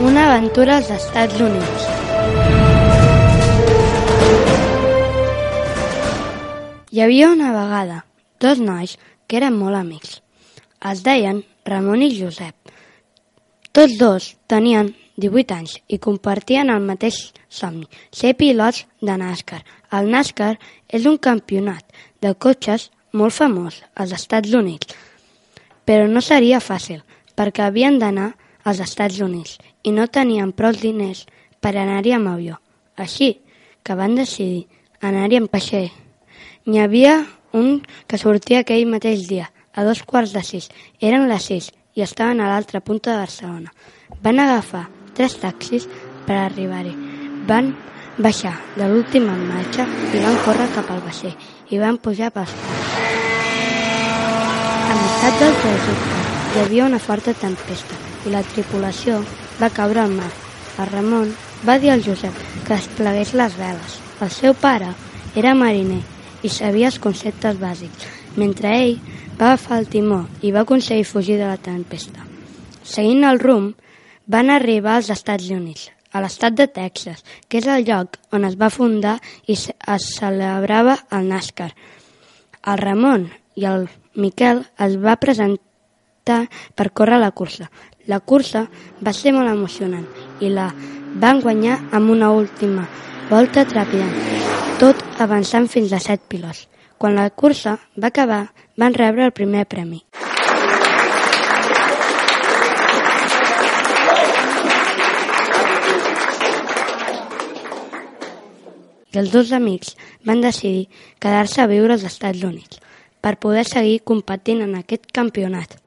Una aventura als Estats Units. Hi havia una vegada dos nois que eren molt amics. Es deien Ramon i Josep. Tots dos tenien 18 anys i compartien el mateix somni, ser pilots de NASCAR. El NASCAR és un campionat de cotxes molt famós als Estats Units, però no seria fàcil perquè havien d'anar als Estats Units i no tenien prou diners per anar-hi amb avió. Així que van decidir anar-hi amb peixer. N'hi havia un que sortia aquell mateix dia, a dos quarts de sis. Eren les sis i estaven a l'altra punta de Barcelona. Van agafar tres taxis per arribar-hi. Van baixar de l'última marxa i van córrer cap al vaixell i van pujar pels ponts. A meitat del trajecte hi havia una forta tempesta i la tripulació va caure al mar. El Ramon va dir al Josep que desplegués les veles. El seu pare era mariner i sabia els conceptes bàsics, mentre ell va agafar el timó i va aconseguir fugir de la tempesta. Seguint el rumb, van arribar als Estats Units, a l'estat de Texas, que és el lloc on es va fundar i es celebrava el NASCAR. El Ramon i el Miquel es va presentar per córrer la cursa. La cursa va ser molt emocionant i la van guanyar amb una última volta trepidant, tot avançant fins a set pilots. Quan la cursa va acabar, van rebre el primer premi. I els dos amics van decidir quedar-se a viure als Estats Units per poder seguir competint en aquest campionat.